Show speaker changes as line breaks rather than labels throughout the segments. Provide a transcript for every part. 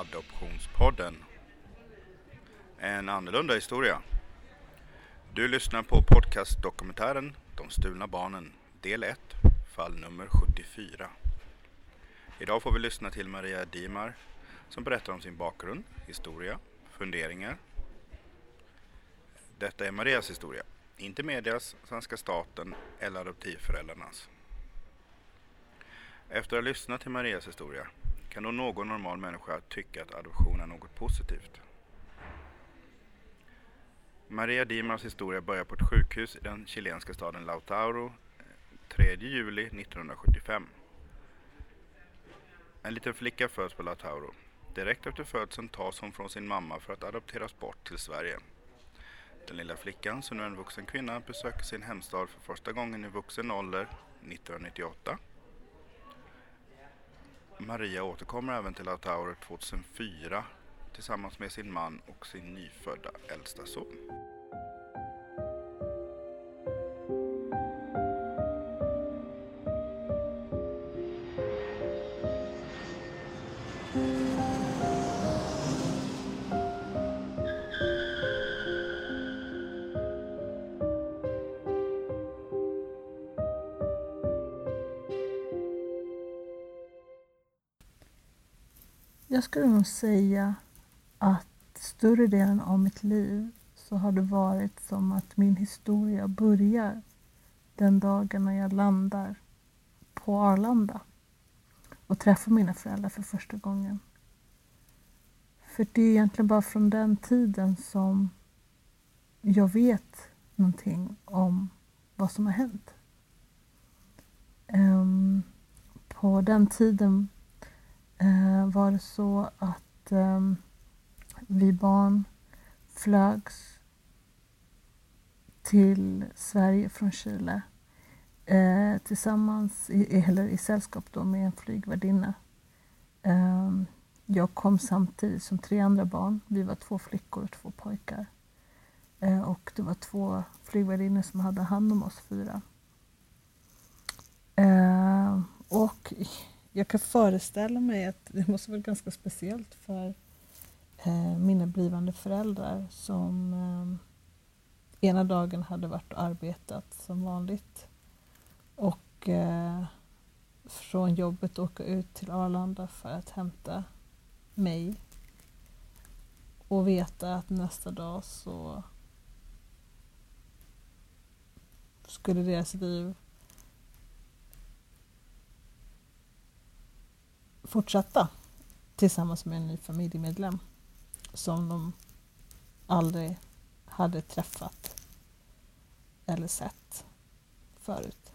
Adoptionspodden. En annorlunda historia. Du lyssnar på podcastdokumentären De stulna barnen, del 1, fall nummer 74. Idag får vi lyssna till Maria Dimar som berättar om sin bakgrund, historia, funderingar. Detta är Marias historia, inte medias, svenska staten eller adoptivföräldrarnas. Efter att ha lyssnat till Marias historia kan då någon normal människa tycka att adoption är något positivt. Maria Dimas historia börjar på ett sjukhus i den chilenska staden Lautaro eh, 3 juli 1975. En liten flicka föds på Lautaro. Direkt efter födseln tas hon från sin mamma för att adopteras bort till Sverige. Den lilla flickan, som nu är en vuxen kvinna, besöker sin hemstad för första gången i vuxen ålder 1998 Maria återkommer även till Lautaure 2004 tillsammans med sin man och sin nyfödda äldsta son.
Jag skulle nog säga att större delen av mitt liv så har det varit som att min historia börjar den dagen när jag landar på Arlanda och träffar mina föräldrar för första gången. För det är egentligen bara från den tiden som jag vet någonting om vad som har hänt. Um, på den tiden Eh, var det så att eh, vi barn flögs till Sverige från Chile eh, tillsammans, i, eller i sällskap då med en flygvärdinna. Eh, jag kom samtidigt som tre andra barn. Vi var två flickor och två pojkar. Eh, och det var två flygvärdinnor som hade hand om oss fyra. Eh, och jag kan föreställa mig att det måste vara ganska speciellt för eh, mina blivande föräldrar som eh, ena dagen hade varit och arbetat som vanligt och eh, från jobbet åka ut till Arlanda för att hämta mig och veta att nästa dag så skulle deras liv fortsätta tillsammans med en ny familjemedlem som de aldrig hade träffat eller sett förut.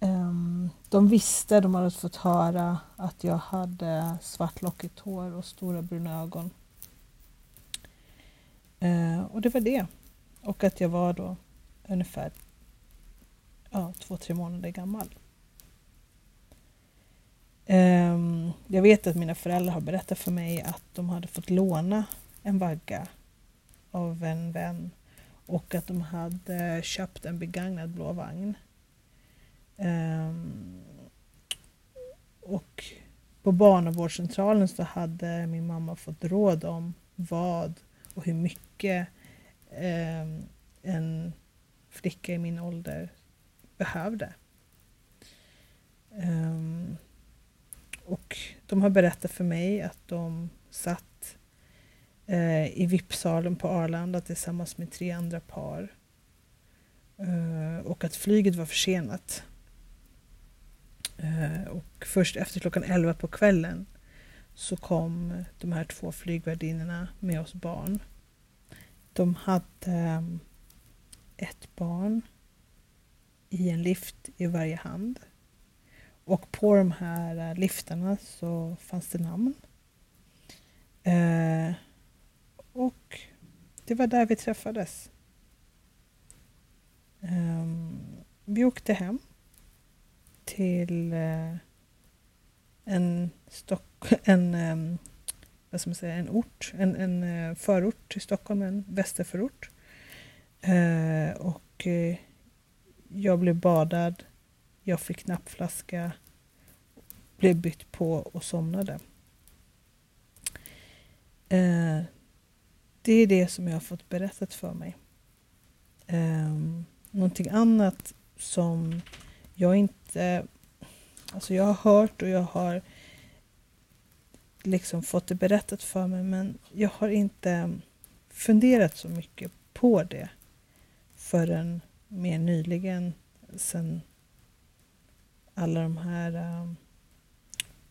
Ehm, de visste, de hade fått höra att jag hade svartlockigt hår och stora bruna ögon. Ehm, och det var det. Och att jag var då ungefär ja, två, tre månader gammal. Um, jag vet att mina föräldrar har berättat för mig att de hade fått låna en vagga av en vän och att de hade köpt en begagnad blå vagn. Um, och på barnavårdscentralen så hade min mamma fått råd om vad och hur mycket um, en flicka i min ålder behövde. Um, och de har berättat för mig att de satt eh, i VIP-salen på Arlanda tillsammans med tre andra par. Eh, och att flyget var försenat. Eh, och först efter klockan 11 på kvällen så kom de här två flygvärdinnorna med oss barn. De hade eh, ett barn i en lift i varje hand. Och på de här eh, liftarna så fanns det namn. Eh, och det var där vi träffades. Eh, vi åkte hem till eh, en, stock, en, ehm, vad ska man säga, en ort, en, en eh, förort till Stockholm, en västerförort. Eh, och eh, jag blev badad jag fick nappflaska, blev bytt på och somnade. Eh, det är det som jag har fått berättat för mig. Eh, någonting annat som jag inte... Alltså jag har hört och jag har liksom fått det berättat för mig men jag har inte funderat så mycket på det förrän mer nyligen sen alla de här um,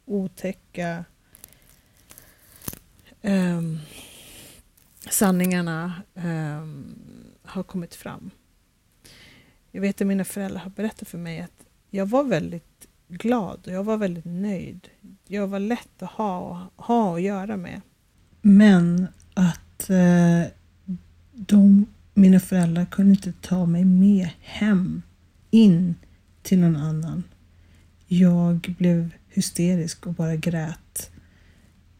otäcka um, sanningarna um, har kommit fram. Jag vet att mina föräldrar har berättat för mig att jag var väldigt glad och jag var väldigt nöjd. Jag var lätt att ha, ha att göra med. Men att eh, de, mina föräldrar kunde inte ta mig med hem, in till någon annan. Jag blev hysterisk och bara grät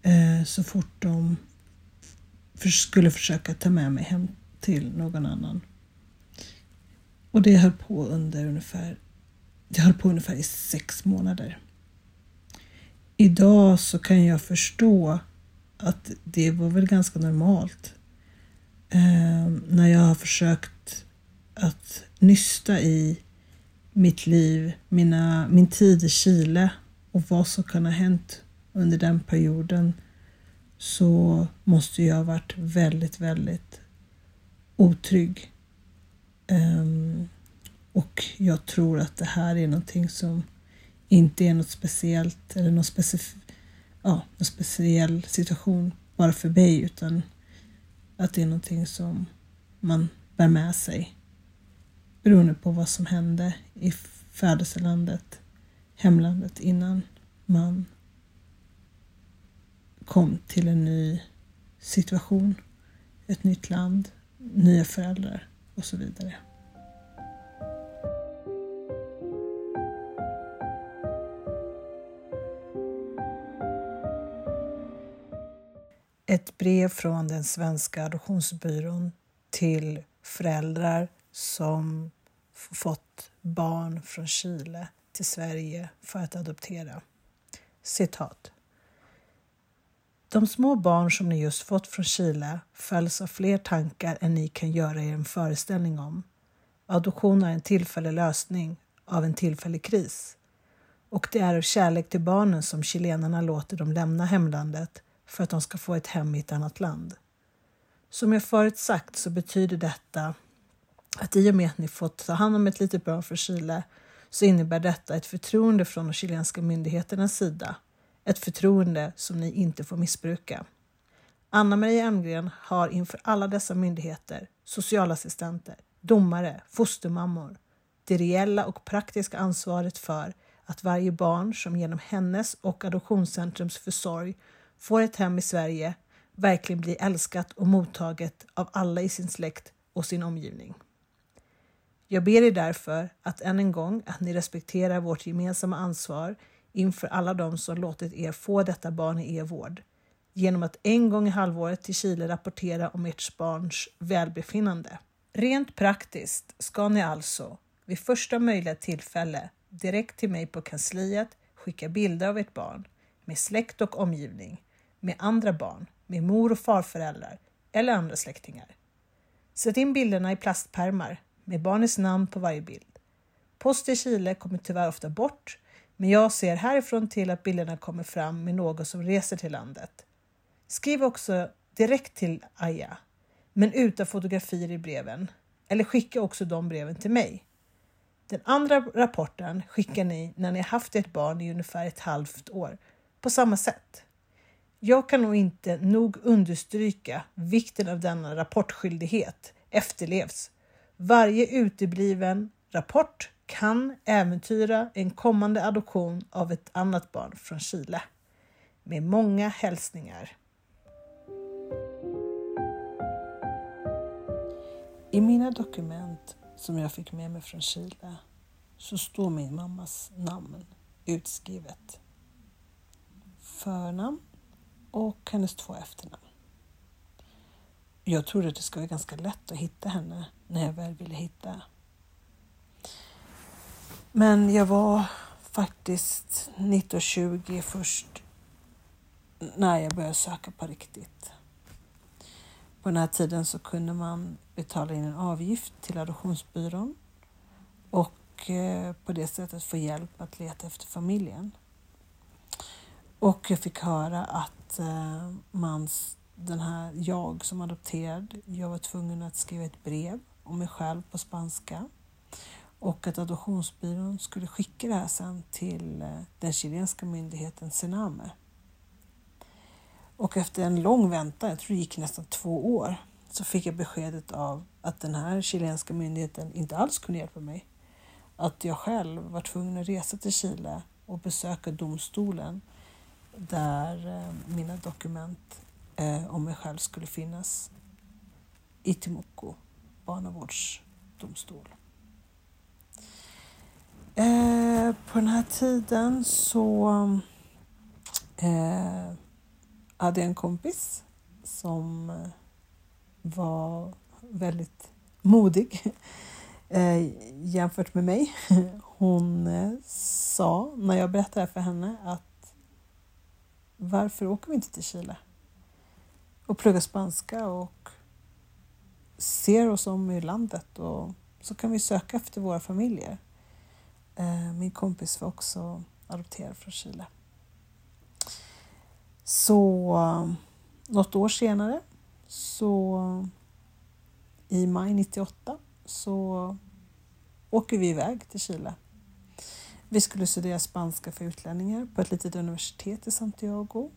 eh, så fort de för, skulle försöka ta med mig hem till någon annan. Och det höll på under ungefär, det höll på ungefär i sex månader. Idag så kan jag förstå att det var väl ganska normalt. Eh, när jag har försökt att nysta i mitt liv, mina, min tid i Chile och vad som kan ha hänt under den perioden så måste jag ha varit väldigt, väldigt otrygg. Um, och jag tror att det här är någonting som inte är något speciellt eller någon, specif ja, någon speciell situation bara för mig utan att det är någonting som man bär med sig beroende på vad som hände i födelselandet, hemlandet innan man kom till en ny situation, ett nytt land, nya föräldrar och så vidare. Ett brev från den svenska adoptionsbyrån till föräldrar som fått barn från Chile till Sverige för att adoptera. Citat. De små barn som ni just fått från Chile följs av fler tankar än ni kan göra er en föreställning om. Adoption är en tillfällig lösning av en tillfällig kris. Och det är av kärlek till barnen som chilenarna låter dem lämna hemlandet för att de ska få ett hem i ett annat land. Som jag förut sagt så betyder detta att i och med att ni fått ta hand om ett litet barn från Chile så innebär detta ett förtroende från de chilenska myndigheternas sida. Ett förtroende som ni inte får missbruka. Anna Maria Emgren har inför alla dessa myndigheter, socialassistenter, domare, fostermammor det reella och praktiska ansvaret för att varje barn som genom hennes och Adoptionscentrums försorg får ett hem i Sverige verkligen blir älskat och mottaget av alla i sin släkt och sin omgivning. Jag ber er därför att än en gång att ni respekterar vårt gemensamma ansvar inför alla de som låtit er få detta barn i er vård genom att en gång i halvåret till Chile rapportera om ert barns välbefinnande. Rent praktiskt ska ni alltså vid första möjliga tillfälle direkt till mig på kansliet skicka bilder av ert barn med släkt och omgivning, med andra barn, med mor och farföräldrar eller andra släktingar. Sätt in bilderna i plastpärmar med barnets namn på varje bild. Post i Chile kommer tyvärr ofta bort, men jag ser härifrån till att bilderna kommer fram med någon som reser till landet. Skriv också direkt till Aya, men utan fotografier i breven, eller skicka också de breven till mig. Den andra rapporten skickar ni när ni haft ett barn i ungefär ett halvt år, på samma sätt. Jag kan nog inte nog understryka vikten av denna rapportskyldighet efterlevs varje utebliven rapport kan äventyra en kommande adoption av ett annat barn från Chile. Med många hälsningar. I mina dokument som jag fick med mig från Chile så står min mammas namn utskrivet. Förnamn och hennes två efternamn. Jag trodde att det skulle vara ganska lätt att hitta henne när jag väl ville hitta. Men jag var faktiskt 1920 först när jag började söka på riktigt. På den här tiden så kunde man betala in en avgift till adoptionsbyrån och eh, på det sättet få hjälp att leta efter familjen. Och jag fick höra att eh, man, den här, jag som adopterad, jag var tvungen att skriva ett brev och mig själv på spanska och att adoptionsbyrån skulle skicka det här sen till eh, den chilenska myndigheten Sename. Och efter en lång väntan, jag tror det gick nästan två år, så fick jag beskedet av att den här chilenska myndigheten inte alls kunde hjälpa mig. Att jag själv var tvungen att resa till Chile och besöka domstolen där eh, mina dokument eh, om mig själv skulle finnas i Timuco barnavårdsdomstol. Eh, på den här tiden så eh, hade jag en kompis som eh, var väldigt modig eh, jämfört med mig. Hon eh, sa när jag berättade för henne att varför åker vi inte till Chile och pluggar spanska och ser oss om i landet och så kan vi söka efter våra familjer. Eh, min kompis var också adopterad från Chile. Så eh, något år senare, så i maj 98, så åker vi iväg till Chile. Vi skulle studera spanska för utlänningar på ett litet universitet i Santiago.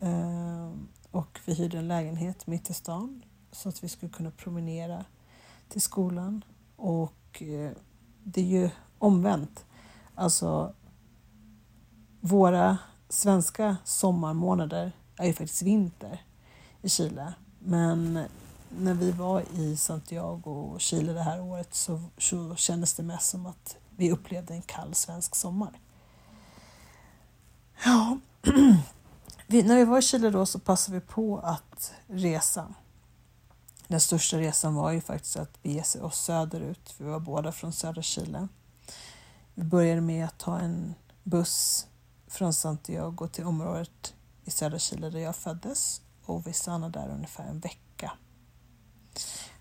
Eh, och vi hyrde en lägenhet mitt i stan så att vi skulle kunna promenera till skolan. Och eh, det är ju omvänt. Alltså, våra svenska sommarmånader är ju faktiskt vinter i Chile. Men när vi var i Santiago och Chile det här året så, så kändes det mest som att vi upplevde en kall svensk sommar. Ja, vi, när vi var i Chile då så passade vi på att resa. Den största resan var ju faktiskt att bege sig oss söderut, vi var båda från södra Chile. Vi började med att ta en buss från Santiago till området i södra Chile där jag föddes och vi stannade där ungefär en vecka.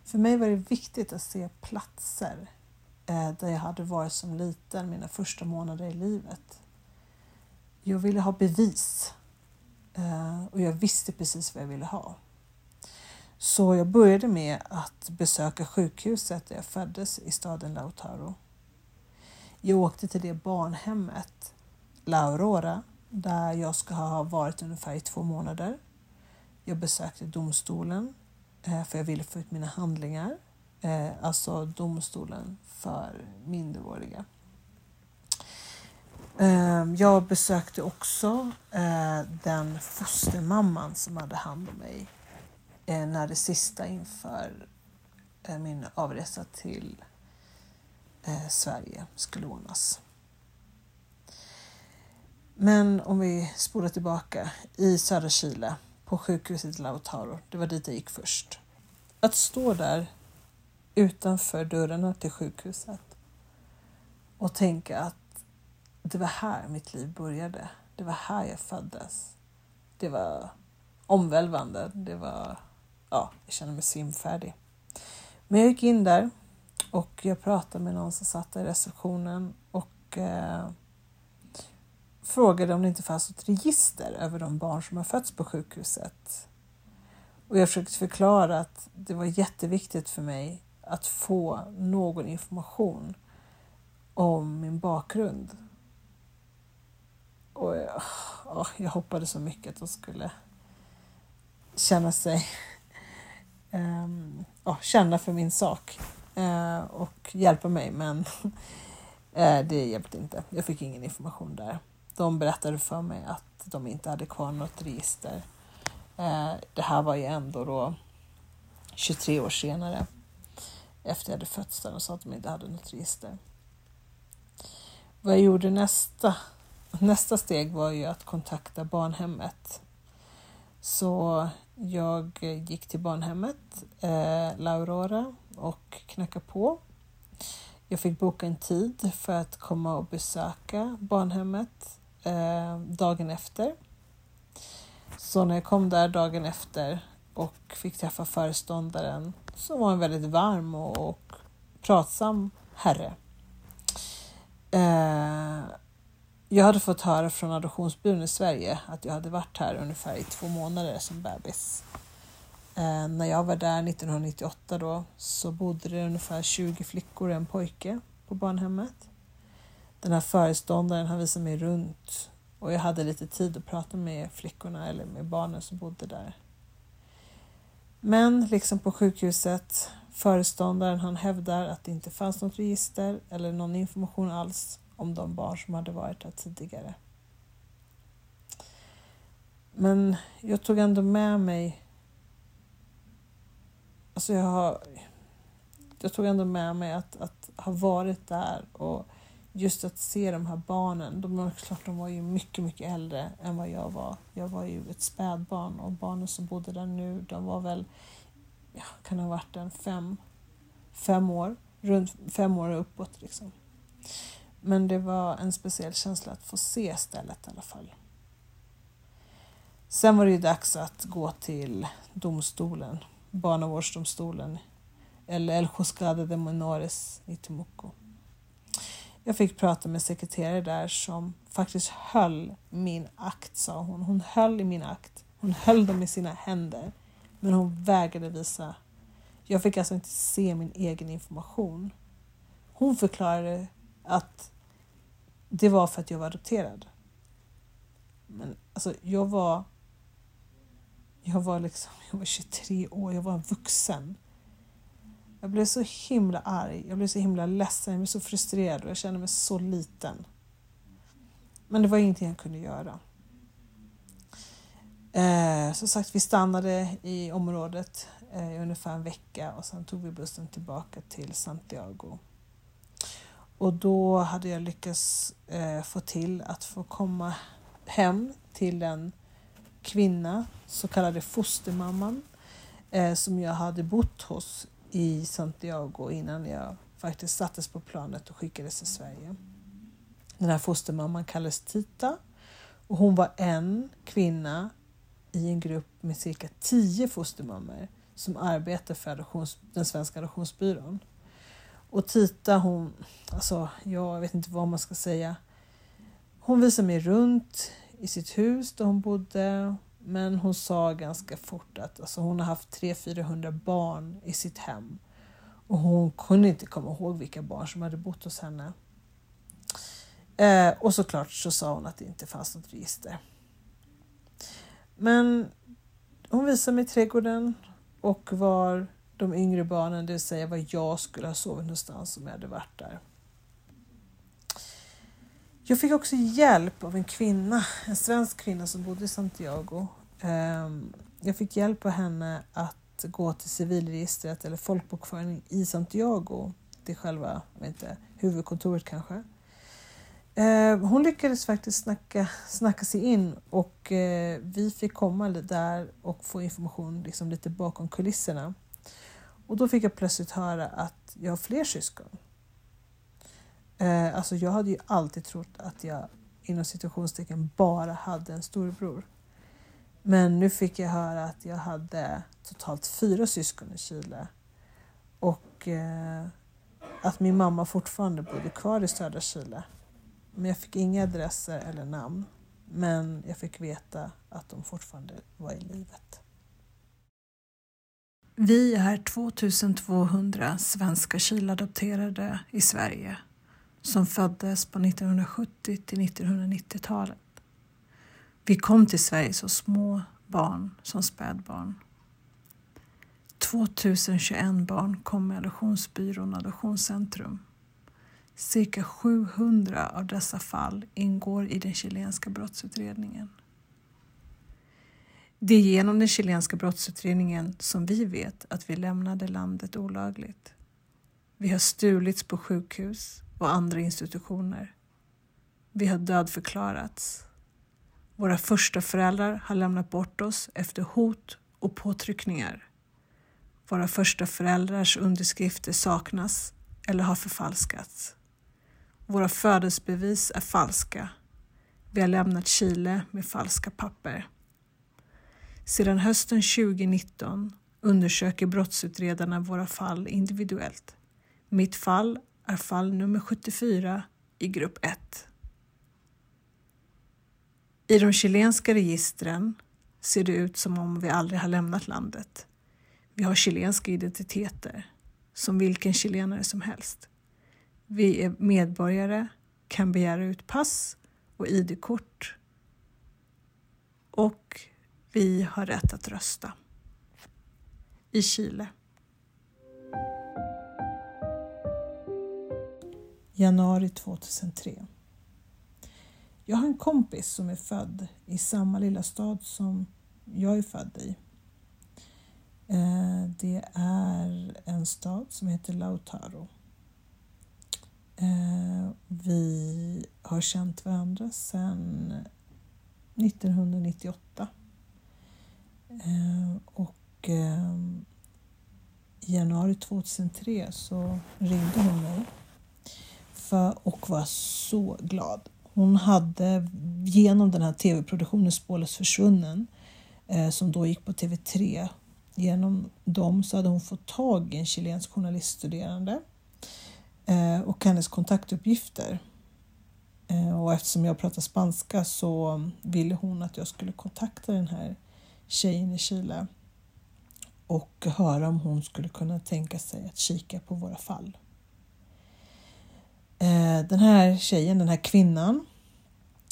För mig var det viktigt att se platser eh, där jag hade varit som liten mina första månader i livet. Jag ville ha bevis eh, och jag visste precis vad jag ville ha. Så jag började med att besöka sjukhuset där jag föddes i staden Lautaro. Jag åkte till det barnhemmet, La Aurora, där jag ska ha varit ungefär i två månader. Jag besökte domstolen eh, för jag ville få ut mina handlingar, eh, alltså domstolen för minderåriga. Eh, jag besökte också den fostermamman som hade hand om mig Eh, när det sista inför eh, min avresa till eh, Sverige skulle ordnas. Men om vi spolar tillbaka i södra Chile på sjukhuset Lautaro, det var dit jag gick först. Att stå där utanför dörrarna till sjukhuset och tänka att det var här mitt liv började. Det var här jag föddes. Det var omvälvande. Det var ja, jag kände mig simfärdig. Men jag gick in där och jag pratade med någon som satt i receptionen och eh, frågade om det inte fanns något register över de barn som har fötts på sjukhuset. Och jag försökte förklara att det var jätteviktigt för mig att få någon information om min bakgrund. Och jag, oh, jag hoppades så mycket att de skulle känna sig eh, känna för min sak eh, och hjälpa mig. Men eh, det hjälpte inte. Jag fick ingen information där. De berättade för mig att de inte hade kvar något register. Eh, det här var ju ändå då 23 år senare efter jag hade fötts där och sa att de inte hade något register. Vad jag gjorde nästa, nästa steg var ju att kontakta barnhemmet. Så jag gick till barnhemmet, eh, Laurora, och knackade på. Jag fick boka en tid för att komma och besöka barnhemmet eh, dagen efter. Så när jag kom där dagen efter och fick träffa föreståndaren som var en väldigt varm och, och pratsam herre. Eh, jag hade fått höra från adoptionsbyrån i Sverige att jag hade varit här ungefär i två månader som bebis. Eh, när jag var där 1998 då så bodde det ungefär 20 flickor och en pojke på barnhemmet. Den här föreståndaren han visade mig runt och jag hade lite tid att prata med flickorna eller med barnen som bodde där. Men liksom på sjukhuset, föreståndaren han hävdar att det inte fanns något register eller någon information alls om de barn som hade varit där tidigare. Men jag tog ändå med mig Alltså jag, har, jag tog ändå med mig att, att ha varit där och just att se de här barnen. De, klart, de var ju mycket, mycket äldre än vad jag var. Jag var ju ett spädbarn och barnen som bodde där nu, de var väl, ja, kan ha varit en fem, fem år, runt fem år och uppåt liksom. Men det var en speciell känsla att få se stället i alla fall. Sen var det ju dags att gå till domstolen, barnavårdsdomstolen, eller El Juzgado de Menores i Temuco. Jag fick prata med sekreterare där som faktiskt höll min akt, sa hon. Hon höll i min akt. Hon höll dem i sina händer. Men hon vägrade visa. Jag fick alltså inte se min egen information. Hon förklarade att det var för att jag var adopterad. Men alltså, jag var... Jag var liksom, jag var 23 år, jag var vuxen. Jag blev så himla arg, jag blev så himla ledsen, jag blev så frustrerad och jag kände mig så liten. Men det var ingenting jag kunde göra. Eh, som sagt, vi stannade i området eh, i ungefär en vecka och sen tog vi bussen tillbaka till Santiago. Och då hade jag lyckats eh, få till att få komma hem till en kvinna, så kallade fostermamman, eh, som jag hade bott hos i Santiago innan jag faktiskt sattes på planet och skickades till Sverige. Den här fostermamman kallades Tita och hon var en kvinna i en grupp med cirka tio fostermammor som arbetar för adoptions, den svenska adoptionsbyrån. Och Tita hon, alltså jag vet inte vad man ska säga. Hon visade mig runt i sitt hus där hon bodde. Men hon sa ganska fort att alltså, hon har haft 300-400 barn i sitt hem. Och hon kunde inte komma ihåg vilka barn som hade bott hos henne. Eh, och såklart så sa hon att det inte fanns något register. Men hon visade mig trädgården och var de yngre barnen, det vill säga var jag skulle ha sovit någonstans om jag hade varit där. Jag fick också hjälp av en kvinna, en svensk kvinna som bodde i Santiago. Ehm, jag fick hjälp av henne att gå till civilregistret eller folkbokföring i Santiago, till själva jag vet inte, huvudkontoret kanske. Ehm, hon lyckades faktiskt snacka, snacka sig in och eh, vi fick komma där och få information liksom lite bakom kulisserna. Och då fick jag plötsligt höra att jag har fler syskon. Eh, alltså jag hade ju alltid trott att jag inom situationstecken bara hade en storbror. Men nu fick jag höra att jag hade totalt fyra syskon i Chile. Och eh, att min mamma fortfarande bodde kvar i södra Chile. Men jag fick inga adresser eller namn. Men jag fick veta att de fortfarande var i livet. Vi är 2200 svenska Chileadopterade i Sverige som föddes på 1970 till 1990-talet. Vi kom till Sverige som små barn, som spädbarn. 2021 barn kom med Adoptionsbyrån Adoptionscentrum. Cirka 700 av dessa fall ingår i den chilenska brottsutredningen. Det är genom den chilenska brottsutredningen som vi vet att vi lämnade landet olagligt. Vi har stulits på sjukhus och andra institutioner. Vi har dödförklarats. Våra första föräldrar har lämnat bort oss efter hot och påtryckningar. Våra första föräldrars underskrifter saknas eller har förfalskats. Våra födelsebevis är falska. Vi har lämnat Chile med falska papper. Sedan hösten 2019 undersöker brottsutredarna våra fall individuellt. Mitt fall är fall nummer 74 i grupp 1. I de chilenska registren ser det ut som om vi aldrig har lämnat landet. Vi har chilenska identiteter, som vilken chilenare som helst. Vi är medborgare, kan begära ut pass och ID-kort och vi har rätt att rösta. I Chile. Januari 2003. Jag har en kompis som är född i samma lilla stad som jag är född i. Eh, det är en stad som heter Lautaro. Eh, vi har känt varandra sedan 1998. Eh, och eh, i januari 2003 så ringde hon mig för, och var så glad. Hon hade genom den här tv-produktionen Spårlöst försvunnen eh, som då gick på TV3. Genom dem så hade hon fått tag i en chilensk journaliststuderande och hennes kontaktuppgifter. Och eftersom jag pratar spanska så ville hon att jag skulle kontakta den här tjejen i Chile och höra om hon skulle kunna tänka sig att kika på våra fall. Eh, den här tjejen, den här kvinnan,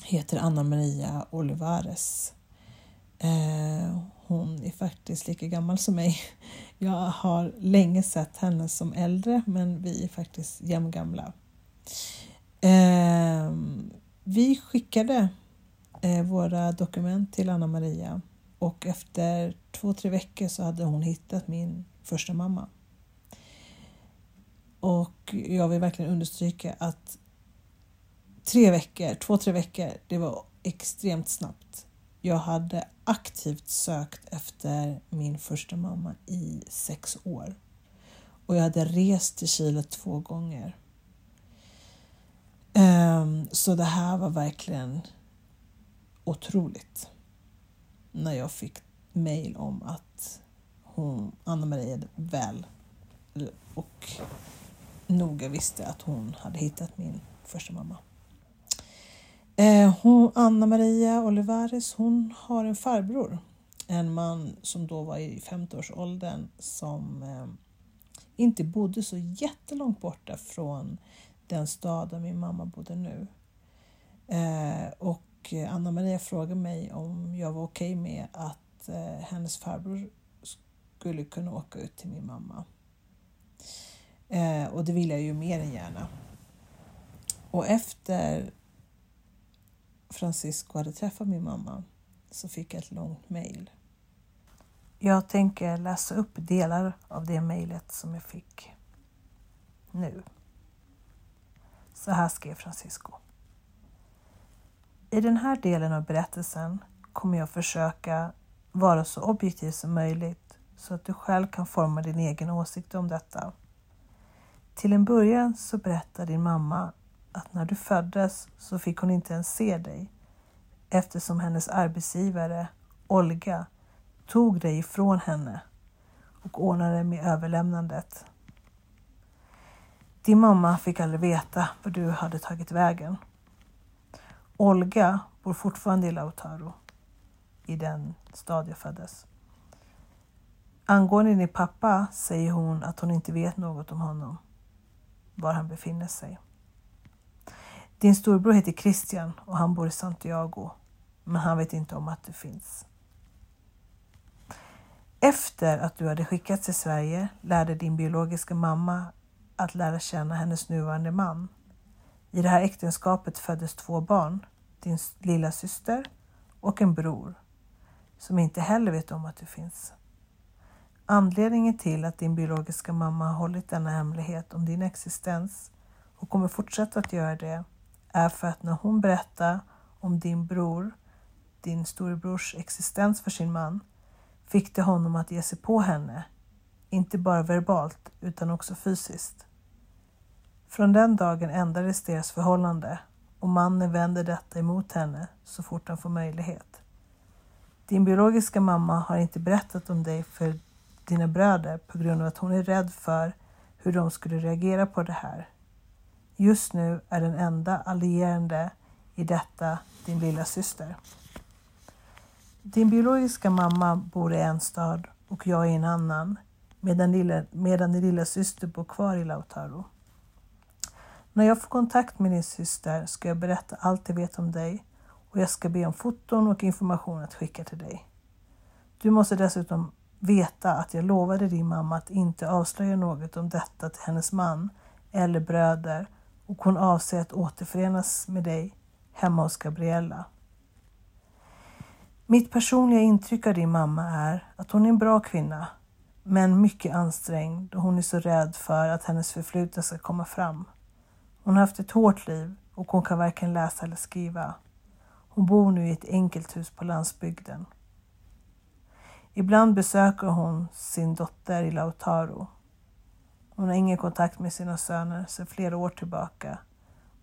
heter Anna Maria Olivares. Eh, hon är faktiskt lika gammal som mig. Jag har länge sett henne som äldre, men vi är faktiskt jämngamla. Eh, vi skickade våra dokument till Anna Maria och efter två, tre veckor så hade hon hittat min första mamma. Och jag vill verkligen understryka att tre veckor, två, tre veckor, det var extremt snabbt. Jag hade aktivt sökt efter min första mamma i sex år. Och jag hade rest till Chile två gånger. Um, så det här var verkligen otroligt. När jag fick mail om att hon, Anna-Maria väl och noga visste att hon hade hittat min första mamma. Eh, hon, Anna Maria Olivares hon har en farbror, en man som då var i 50-årsåldern som eh, inte bodde så jättelångt borta från den stad där min mamma bodde nu. Eh, och och eh, Anna Maria frågade mig om jag var okej okay med att eh, hennes farbror skulle kunna åka ut till min mamma. Eh, och det ville jag ju mer än gärna. Och efter Francisco hade träffat min mamma så fick jag ett långt mejl. Jag tänker läsa upp delar av det mejlet som jag fick nu. Så här skrev Francisco. I den här delen av berättelsen kommer jag försöka vara så objektiv som möjligt så att du själv kan forma din egen åsikt om detta. Till en början så berättar din mamma att när du föddes så fick hon inte ens se dig eftersom hennes arbetsgivare Olga tog dig ifrån henne och ordnade med överlämnandet. Din mamma fick aldrig veta var du hade tagit vägen. Olga bor fortfarande i Lautaro, i den stad jag föddes. Angående din pappa säger hon att hon inte vet något om honom var han befinner sig. Din storbror heter Christian och han bor i Santiago, men han vet inte om att du finns. Efter att du hade skickats till Sverige lärde din biologiska mamma att lära känna hennes nuvarande man. I det här äktenskapet föddes två barn, din lilla syster och en bror, som inte heller vet om att du finns. Anledningen till att din biologiska mamma har hållit denna hemlighet om din existens och kommer fortsätta att göra det är för att när hon berättar om din bror, din storebrors existens för sin man, fick det honom att ge sig på henne, inte bara verbalt utan också fysiskt. Från den dagen ändrades deras förhållande och mannen vänder detta emot henne så fort han får möjlighet. Din biologiska mamma har inte berättat om dig för dina bröder på grund av att hon är rädd för hur de skulle reagera på det här. Just nu är den enda allierande i detta din lilla syster. Din biologiska mamma bor i en stad och jag i en annan medan, lilla, medan din lilla syster bor kvar i Lautaro. När jag får kontakt med din syster ska jag berätta allt jag vet om dig och jag ska be om foton och information att skicka till dig. Du måste dessutom veta att jag lovade din mamma att inte avslöja något om detta till hennes man eller bröder och hon avser att återförenas med dig hemma hos Gabriella. Mitt personliga intryck av din mamma är att hon är en bra kvinna, men mycket ansträngd och hon är så rädd för att hennes förflutna ska komma fram. Hon har haft ett hårt liv och hon kan varken läsa eller skriva. Hon bor nu i ett enkelt hus på landsbygden. Ibland besöker hon sin dotter i Lautaro. Hon har ingen kontakt med sina söner sedan flera år tillbaka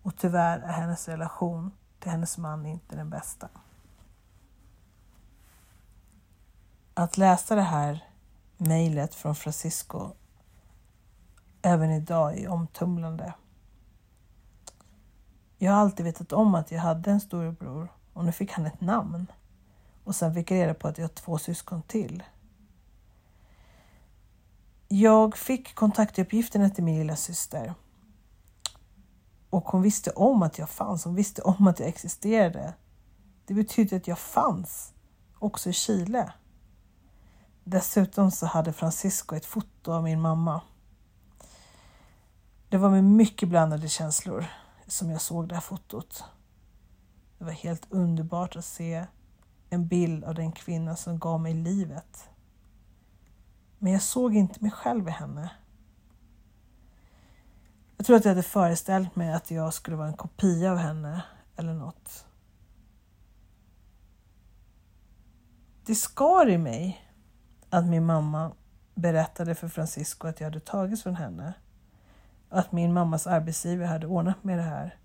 och tyvärr är hennes relation till hennes man inte den bästa. Att läsa det här mejlet från Francisco även idag är omtumlande. Jag har alltid vetat om att jag hade en storebror och nu fick han ett namn. Och sen fick jag reda på att jag har två syskon till. Jag fick kontaktuppgifterna till min lilla syster. Och hon visste om att jag fanns, hon visste om att jag existerade. Det betyder att jag fanns, också i Chile. Dessutom så hade Francisco ett foto av min mamma. Det var med mycket blandade känslor som jag såg det här fotot. Det var helt underbart att se en bild av den kvinna som gav mig livet. Men jag såg inte mig själv i henne. Jag tror att jag hade föreställt mig att jag skulle vara en kopia av henne eller något. Det skar i mig att min mamma berättade för Francisco att jag hade tagits från henne. Att min mammas arbetsgivare hade ordnat med det här.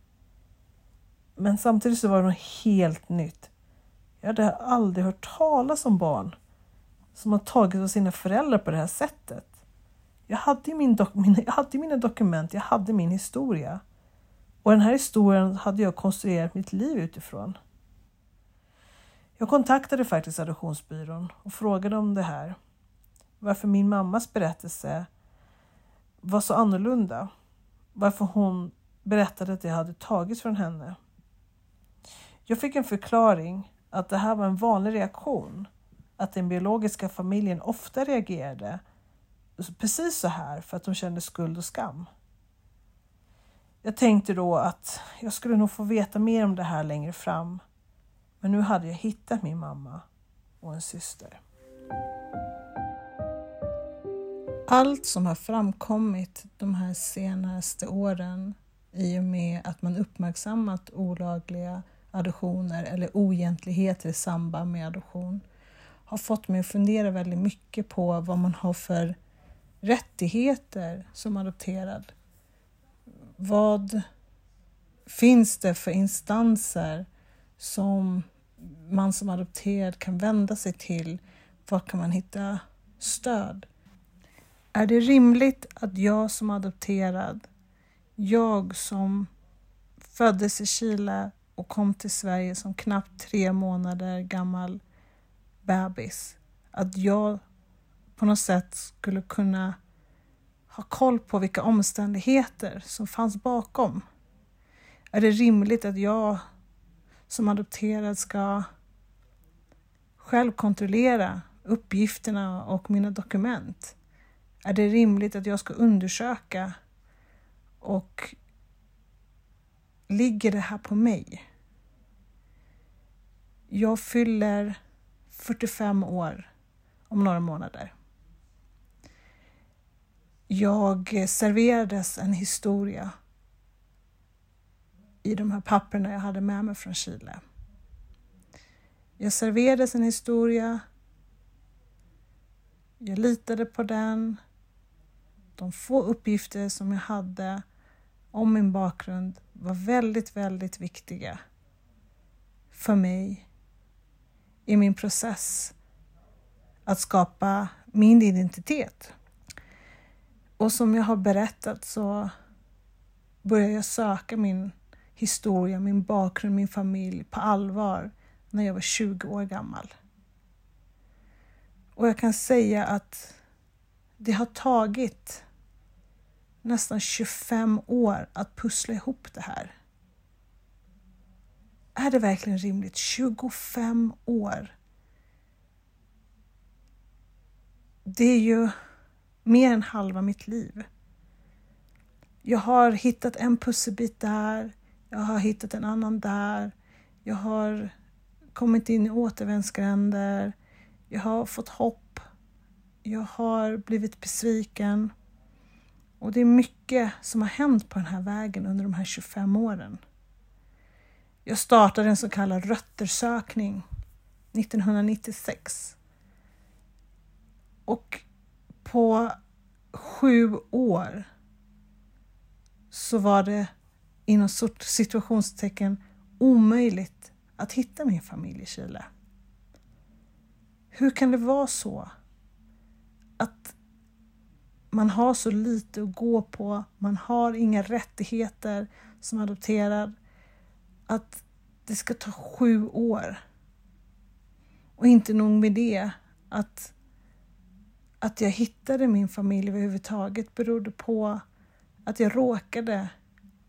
Men samtidigt så var det något helt nytt. Jag hade aldrig hört talas om barn som har tagit av sina föräldrar på det här sättet. Jag hade, min mina, jag hade mina dokument, jag hade min historia. Och den här historien hade jag konstruerat mitt liv utifrån. Jag kontaktade faktiskt adoptionsbyrån och frågade om det här. Varför min mammas berättelse var så annorlunda. Varför hon berättade att jag hade tagits från henne. Jag fick en förklaring att det här var en vanlig reaktion. Att den biologiska familjen ofta reagerade precis så här för att de kände skuld och skam. Jag tänkte då att jag skulle nog få veta mer om det här längre fram. Men nu hade jag hittat min mamma och en syster. Allt som har framkommit de här senaste åren i och med att man uppmärksammat olagliga adoptioner eller oegentligheter i samband med adoption har fått mig att fundera väldigt mycket på vad man har för rättigheter som adopterad. Vad finns det för instanser som man som adopterad kan vända sig till? Var kan man hitta stöd? Är det rimligt att jag som adopterad, jag som föddes i Chile och kom till Sverige som knappt tre månader gammal bebis, att jag på något sätt skulle kunna ha koll på vilka omständigheter som fanns bakom. Är det rimligt att jag som adopterad ska själv kontrollera uppgifterna och mina dokument? Är det rimligt att jag ska undersöka och ligger det här på mig? Jag fyller 45 år om några månader. Jag serverades en historia i de här papperna jag hade med mig från Chile. Jag serverades en historia. Jag litade på den. De få uppgifter som jag hade om min bakgrund var väldigt, väldigt viktiga för mig i min process att skapa min identitet. Och som jag har berättat så började jag söka min historia, min bakgrund, min familj på allvar när jag var 20 år gammal. Och jag kan säga att det har tagit nästan 25 år att pussla ihop det här. Är det verkligen rimligt? 25 år. Det är ju mer än halva mitt liv. Jag har hittat en pusselbit där, jag har hittat en annan där, jag har kommit in i återvändsgränder, jag har fått hopp, jag har blivit besviken. Och det är mycket som har hänt på den här vägen under de här 25 åren. Jag startade en så kallad röttersökning 1996. Och på sju år så var det inom situationstecken omöjligt att hitta min familj i Chile. Hur kan det vara så att man har så lite att gå på, man har inga rättigheter som adopterad, att det ska ta sju år. Och inte nog med det, att, att jag hittade min familj överhuvudtaget berodde på att jag råkade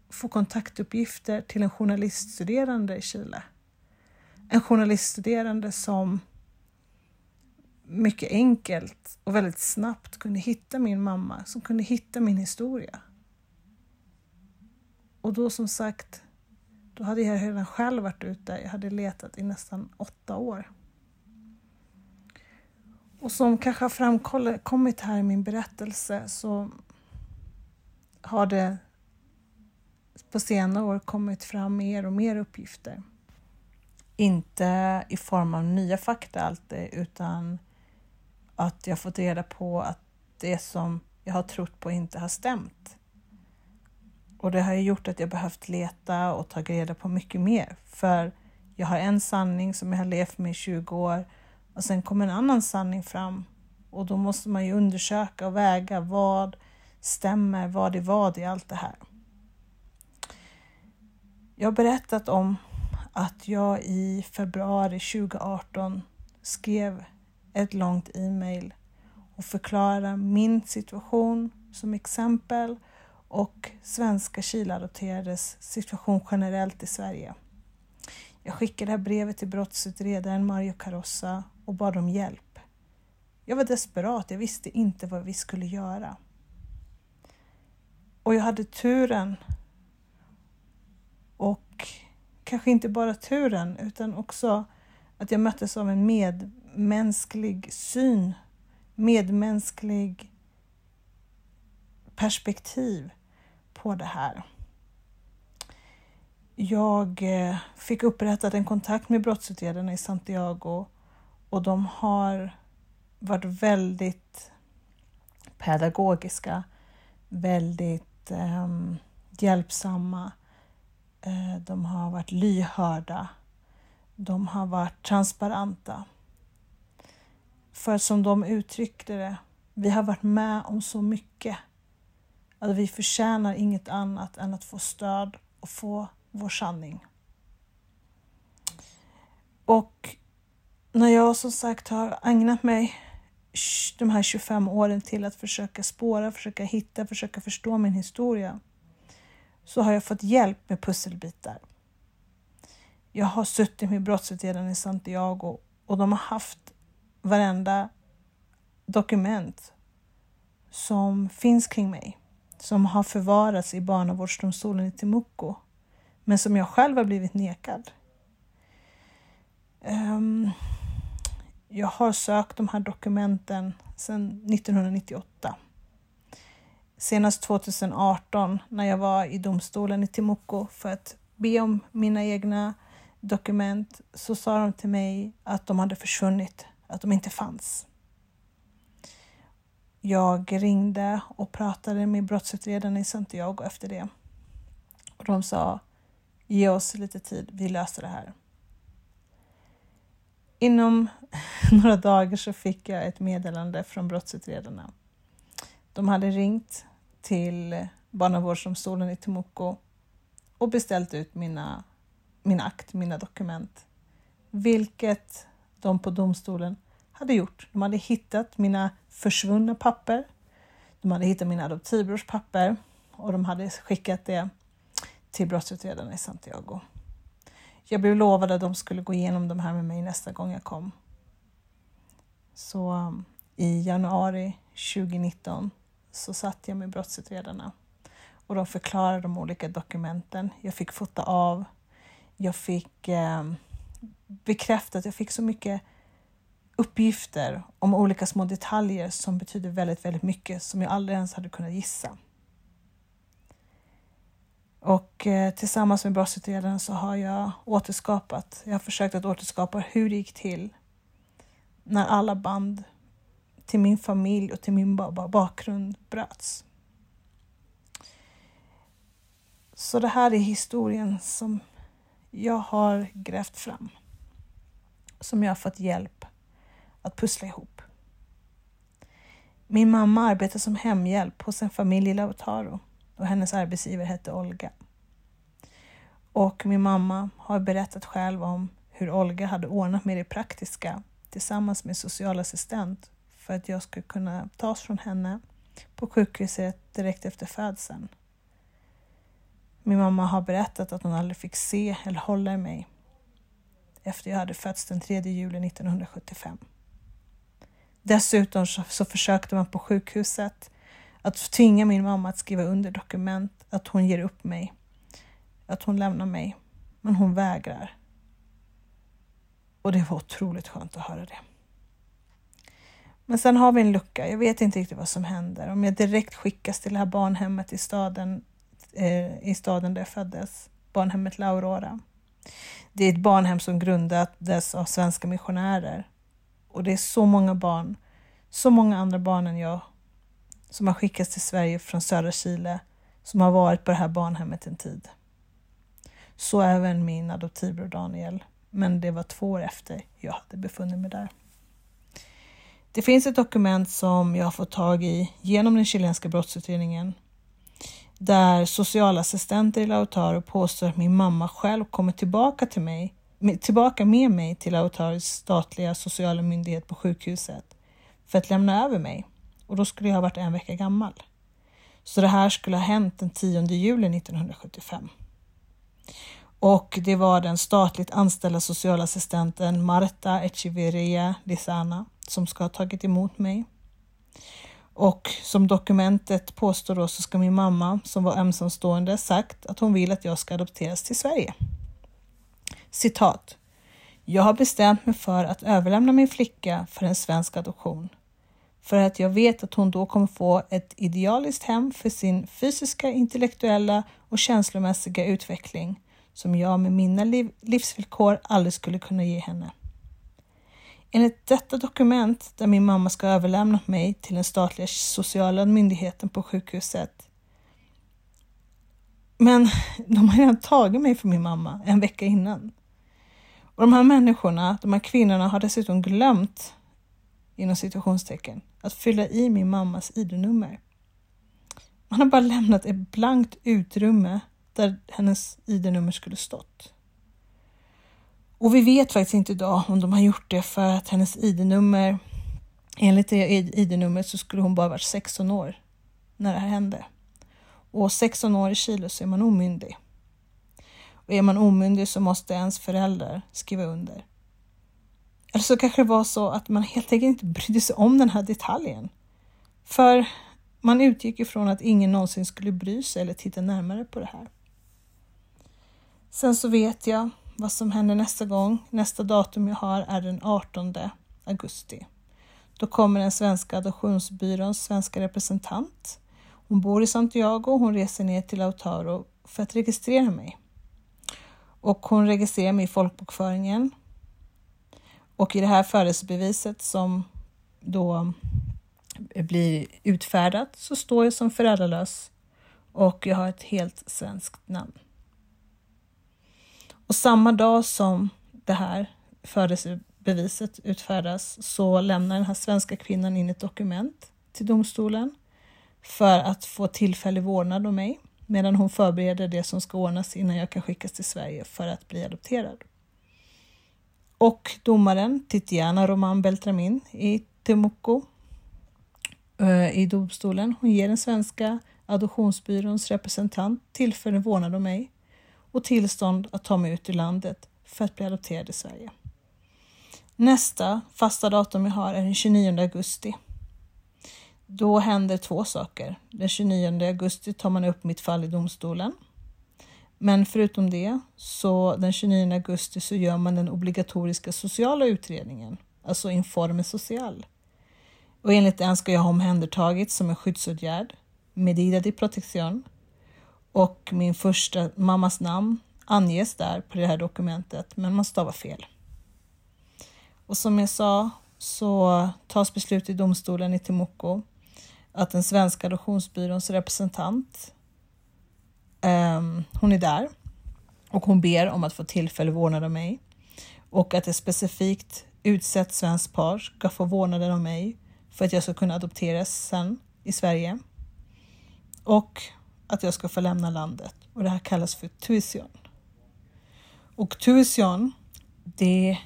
få kontaktuppgifter till en journaliststuderande i Chile. En journaliststuderande som mycket enkelt och väldigt snabbt kunde hitta min mamma, som kunde hitta min historia. Och då som sagt, då hade jag redan själv varit ute. Jag hade letat i nästan åtta år. Och som kanske har framkommit här i min berättelse så har det på senare år kommit fram mer och mer uppgifter. Inte i form av nya fakta alltid, utan att jag fått reda på att det som jag har trott på inte har stämt. Och det har gjort att jag behövt leta och ta reda på mycket mer. För jag har en sanning som jag har levt med i 20 år och sen kommer en annan sanning fram. Och då måste man ju undersöka och väga vad stämmer, vad är vad i allt det här. Jag har berättat om att jag i februari 2018 skrev ett långt e-mail och förklara min situation som exempel och svenska Chileadopterades situation generellt i Sverige. Jag skickade det här brevet till brottsutredaren Mario Carossa och bad om hjälp. Jag var desperat, jag visste inte vad vi skulle göra. Och jag hade turen och kanske inte bara turen utan också att jag möttes av en med medmänsklig syn, medmänsklig perspektiv på det här. Jag eh, fick upprättat en kontakt med brottsutredarna i Santiago och de har varit väldigt pedagogiska, väldigt eh, hjälpsamma. Eh, de har varit lyhörda. De har varit transparenta. För som de uttryckte det, vi har varit med om så mycket att vi förtjänar inget annat än att få stöd och få vår sanning. Och när jag som sagt har ägnat mig de här 25 åren till att försöka spåra, försöka hitta, försöka förstå min historia så har jag fått hjälp med pusselbitar. Jag har suttit med brottsutredaren i Santiago och de har haft varenda dokument som finns kring mig som har förvarats i barnavårdsdomstolen i Timuco men som jag själv har blivit nekad. Um, jag har sökt de här dokumenten sedan 1998. Senast 2018 när jag var i domstolen i Timuco för att be om mina egna dokument så sa de till mig att de hade försvunnit, att de inte fanns. Jag ringde och pratade med brottsutredarna i Santiago efter det. Och de sa, ge oss lite tid, vi löser det här. Inom några dagar så fick jag ett meddelande från brottsutredarna. De hade ringt till barnavårdsdomstolen i Temuco och beställt ut mina, min akt, mina dokument. Vilket de på domstolen hade gjort. De hade hittat mina försvunna papper. De hade hittat min adoptivbrors papper och de hade skickat det till brottsutredarna i Santiago. Jag blev lovad att de skulle gå igenom de här med mig nästa gång jag kom. Så um, i januari 2019 så satt jag med brottsutredarna och de förklarade de olika dokumenten. Jag fick fota av. Jag fick eh, bekräftat, jag fick så mycket uppgifter om olika små detaljer som betyder väldigt, väldigt mycket som jag aldrig ens hade kunnat gissa. Och eh, tillsammans med brottsutredaren så har jag återskapat, jag har försökt att återskapa hur det gick till när alla band till min familj och till min bakgrund bröts. Så det här är historien som jag har grävt fram. Som jag har fått hjälp att pussla ihop. Min mamma arbetar som hemhjälp hos en familj i Lautaro och hennes arbetsgivare hette Olga. Och min mamma har berättat själv om hur Olga hade ordnat med det praktiska tillsammans med socialassistent för att jag skulle kunna tas från henne på sjukhuset direkt efter födseln. Min mamma har berättat att hon aldrig fick se eller hålla i mig efter jag hade fötts den 3 juli 1975. Dessutom så, så försökte man på sjukhuset att tvinga min mamma att skriva under dokument att hon ger upp mig, att hon lämnar mig, men hon vägrar. Och det var otroligt skönt att höra det. Men sen har vi en lucka. Jag vet inte riktigt vad som händer. Om jag direkt skickas till det här barnhemmet i staden, Eh, i staden där jag föddes, barnhemmet La Aurora. Det är ett barnhem som grundades av svenska missionärer. Och det är så många barn, så många andra barn än jag, som har skickats till Sverige från södra Chile, som har varit på det här barnhemmet en tid. Så även min adoptivbror Daniel, men det var två år efter jag hade befunnit mig där. Det finns ett dokument som jag har fått tag i genom den chilenska brottsutredningen där socialassistenter i Lautaro påstår att min mamma själv kommer tillbaka till mig, tillbaka med mig till Lautaros statliga sociala myndighet på sjukhuset för att lämna över mig och då skulle jag ha varit en vecka gammal. Så det här skulle ha hänt den 10 juli 1975. Och det var den statligt anställda socialassistenten Marta Echeverria Lizana som ska ha tagit emot mig. Och som dokumentet påstår då så ska min mamma, som var ensamstående, sagt att hon vill att jag ska adopteras till Sverige. Citat. Jag har bestämt mig för att överlämna min flicka för en svensk adoption. För att jag vet att hon då kommer få ett idealiskt hem för sin fysiska, intellektuella och känslomässiga utveckling som jag med mina liv livsvillkor aldrig skulle kunna ge henne. Enligt detta dokument, där min mamma ska ha överlämnat mig till den statliga sociala myndigheten på sjukhuset. Men de har redan tagit mig från min mamma en vecka innan. Och de här människorna, de här kvinnorna har dessutom glömt, inom situationstecken, att fylla i min mammas ID-nummer. Man har bara lämnat ett blankt utrymme där hennes ID-nummer skulle stått. Och vi vet faktiskt inte idag om de har gjort det för att hennes ID-nummer, enligt det ID-numret så skulle hon bara varit 16 år när det här hände. Och 16 år i Chile så är man omyndig. Och är man omyndig så måste ens föräldrar skriva under. Eller så kanske det var så att man helt enkelt inte brydde sig om den här detaljen. För man utgick ifrån att ingen någonsin skulle bry sig eller titta närmare på det här. Sen så vet jag vad som händer nästa gång. Nästa datum jag har är den 18 augusti. Då kommer den svenska adoptionsbyråns svenska representant. Hon bor i Santiago och hon reser ner till Lautaro för att registrera mig. Och hon registrerar mig i folkbokföringen. Och i det här födelsebeviset som då blir utfärdat så står jag som föräldralös och jag har ett helt svenskt namn. Och samma dag som det här beviset utfärdas så lämnar den här svenska kvinnan in ett dokument till domstolen för att få tillfällig vårdnad om mig medan hon förbereder det som ska ordnas innan jag kan skickas till Sverige för att bli adopterad. Och domaren Titiana Roman Beltramin i Temuco eh, i domstolen, hon ger den svenska adoptionsbyråns representant tillfällig vårdnad om mig och tillstånd att ta mig ut ur landet för att bli adopterad i Sverige. Nästa fasta datum jag har är den 29 augusti. Då händer två saker. Den 29 augusti tar man upp mitt fall i domstolen. Men förutom det, så den 29 augusti så gör man den obligatoriska sociala utredningen, alltså Informe Social. Och enligt den ska jag ha omhändertagits som en skyddsåtgärd, medida di protection, och min första mammas namn anges där på det här dokumentet, men man stavar fel. Och som jag sa så tas beslut i domstolen i Temuco att den svenska adoptionsbyråns representant, um, hon är där och hon ber om att få tillfällig vårdnad av mig och att ett specifikt utsett svenskt par ska få vårdnaden av mig för att jag ska kunna adopteras sen i Sverige. Och att jag ska få lämna landet. Och det här kallas för tuition. Och tuition, det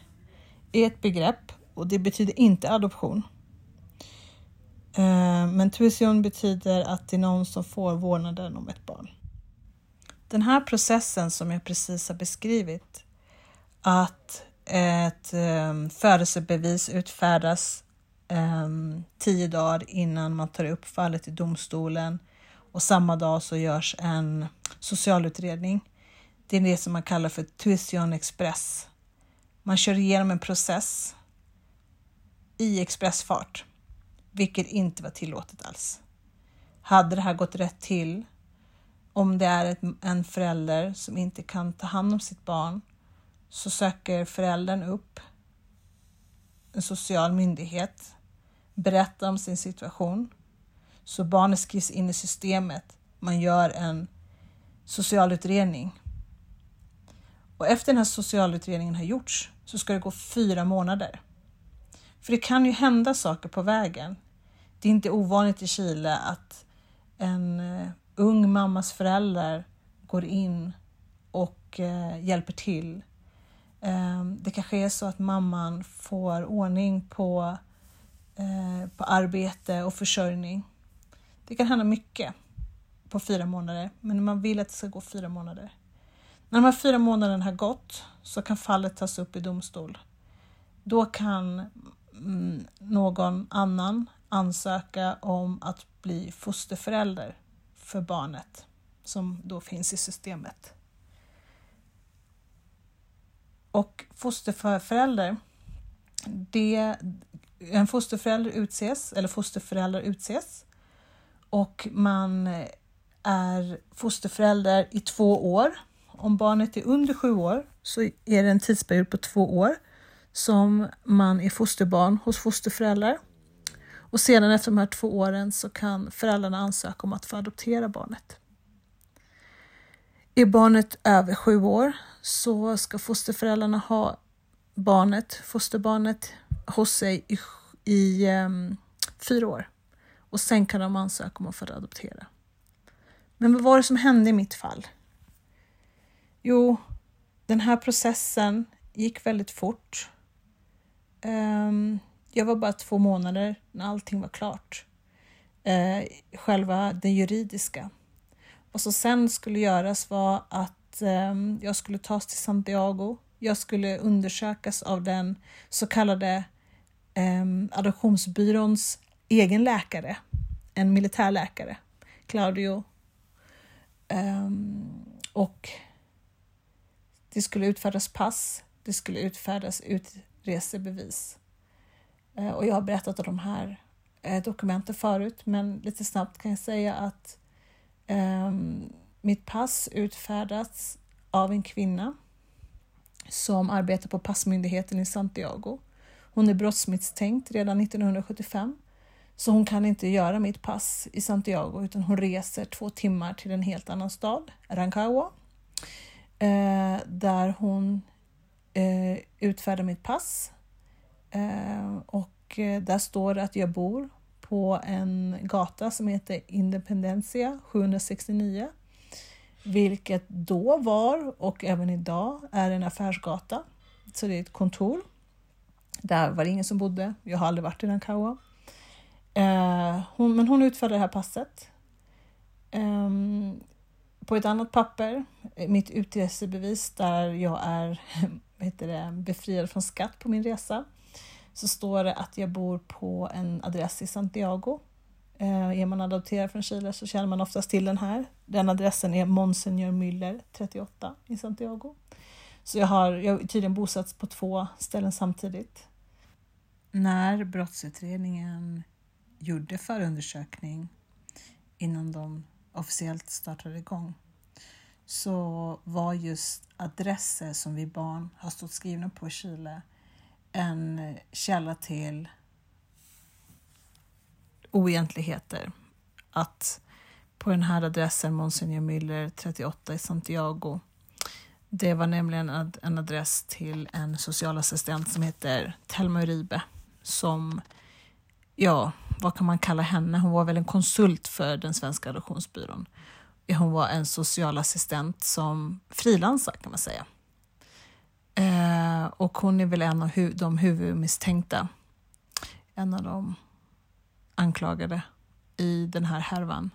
är ett begrepp och det betyder inte adoption. Eh, men tuition betyder att det är någon som får vårdnaden om ett barn. Den här processen som jag precis har beskrivit, att ett ehm, födelsebevis utfärdas ehm, tio dagar innan man tar upp fallet i domstolen och samma dag så görs en socialutredning. Det är det som man kallar för tuition express. Man kör igenom en process i expressfart, vilket inte var tillåtet alls. Hade det här gått rätt till, om det är ett, en förälder som inte kan ta hand om sitt barn, så söker föräldern upp en social myndighet, berättar om sin situation, så barnet skrivs in i systemet. Man gör en socialutredning. Och efter den här socialutredningen har gjorts så ska det gå fyra månader. För det kan ju hända saker på vägen. Det är inte ovanligt i Chile att en eh, ung mammas föräldrar går in och eh, hjälper till. Ehm, det kanske är så att mamman får ordning på, eh, på arbete och försörjning. Det kan hända mycket på fyra månader, men man vill att det ska gå fyra månader. När de här fyra månaderna har gått så kan fallet tas upp i domstol. Då kan mm, någon annan ansöka om att bli fosterförälder för barnet som då finns i systemet. Och fosterförälder, det, en fosterförälder utses, eller fosterföräldrar utses och man är fosterförälder i två år. Om barnet är under sju år så är det en tidsperiod på två år som man är fosterbarn hos fosterföräldrar. Och sedan efter de här två åren så kan föräldrarna ansöka om att få adoptera barnet. Är barnet över sju år så ska fosterföräldrarna ha barnet, fosterbarnet hos sig i, i um, fyra år och sen kan de ansöka om att få adoptera. Men vad var det som hände i mitt fall? Jo, den här processen gick väldigt fort. Ehm, jag var bara två månader när allting var klart. Eh, själva det juridiska. Vad som sen skulle göras var att ehm, jag skulle tas till Santiago. Jag skulle undersökas av den så kallade ehm, adoptionsbyråns egen läkare, en militärläkare, Claudio. Um, och det skulle utfärdas pass, det skulle utfärdas utresebevis. Uh, och jag har berättat om de här uh, dokumenten förut, men lite snabbt kan jag säga att um, mitt pass utfärdats av en kvinna som arbetar på passmyndigheten i Santiago. Hon är brottsmisstänkt redan 1975 så hon kan inte göra mitt pass i Santiago utan hon reser två timmar till en helt annan stad, Rancagua, eh, där hon eh, utfärdar mitt pass. Eh, och eh, där står det att jag bor på en gata som heter Independencia 769. Vilket då var och även idag är en affärsgata. Så det är ett kontor. Där var det ingen som bodde. Jag har aldrig varit i Rancagua. Eh, hon, men hon utfärdade det här passet. Eh, på ett annat papper, mitt utresebevis där jag är heter det, befriad från skatt på min resa, så står det att jag bor på en adress i Santiago. Eh, är man adopterad från Chile så känner man oftast till den här. Den adressen är Monsignor Müller 38 i Santiago. Så jag har, jag har tydligen bosatts på två ställen samtidigt. När brottsutredningen gjorde förundersökning innan de officiellt startade igång så var just adresser som vi barn har stått skrivna på i Chile en källa till oegentligheter. Att på den här adressen, Monsignor Müller 38 i Santiago, det var nämligen en adress till en socialassistent som heter Telma Uribe som, ja, vad kan man kalla henne? Hon var väl en konsult för den svenska adoptionsbyrån. Hon var en socialassistent som frilansar kan man säga. Eh, och hon är väl en av hu de huvudmisstänkta. En av de anklagade i den här härvan.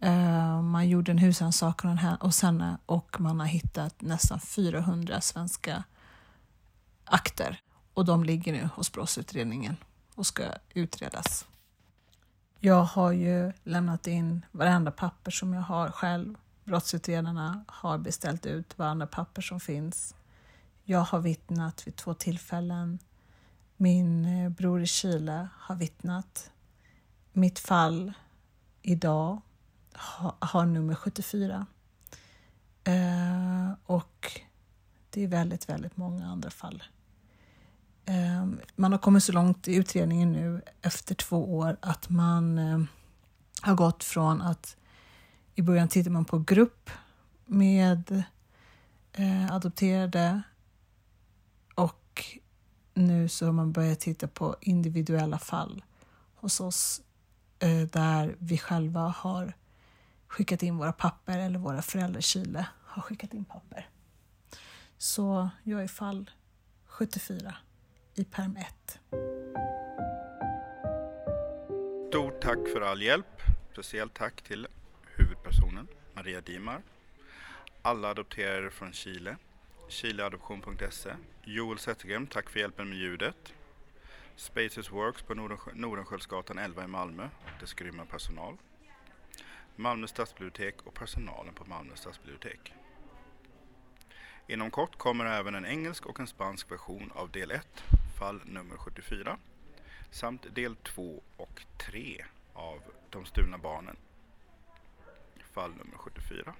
Eh, man gjorde en husrannsakan hos henne och man har hittat nästan 400 svenska akter. Och de ligger nu hos brottsutredningen och ska utredas. Jag har ju lämnat in varenda papper som jag har själv. Brottsutredarna har beställt ut varenda papper som finns. Jag har vittnat vid två tillfällen. Min eh, bror i Chile har vittnat. Mitt fall idag har nummer 74. Eh, och det är väldigt, väldigt många andra fall. Ehm, man har kommit så långt i utredningen nu efter två år att man ehm, har gått från att i början tittar man på grupp med eh, adopterade och nu så har man börjat titta på individuella fall hos oss eh, där vi själva har skickat in våra papper eller våra föräldrar i Chile har skickat in papper. Så jag är fall 74 i perm 1.
Stort tack för all hjälp. Speciellt tack till huvudpersonen Maria Dimar. Alla adopterade från Chile. Chileadoption.se. Joel Zettergren, tack för hjälpen med ljudet. Spaces Works på Nordenskiöldsgatan 11 i Malmö. Dess grymma personal. Malmö stadsbibliotek och personalen på Malmö stadsbibliotek. Inom kort kommer även en engelsk och en spansk version av del 1, fall nummer 74, samt del 2 och 3 av De stulna barnen, fall nummer 74.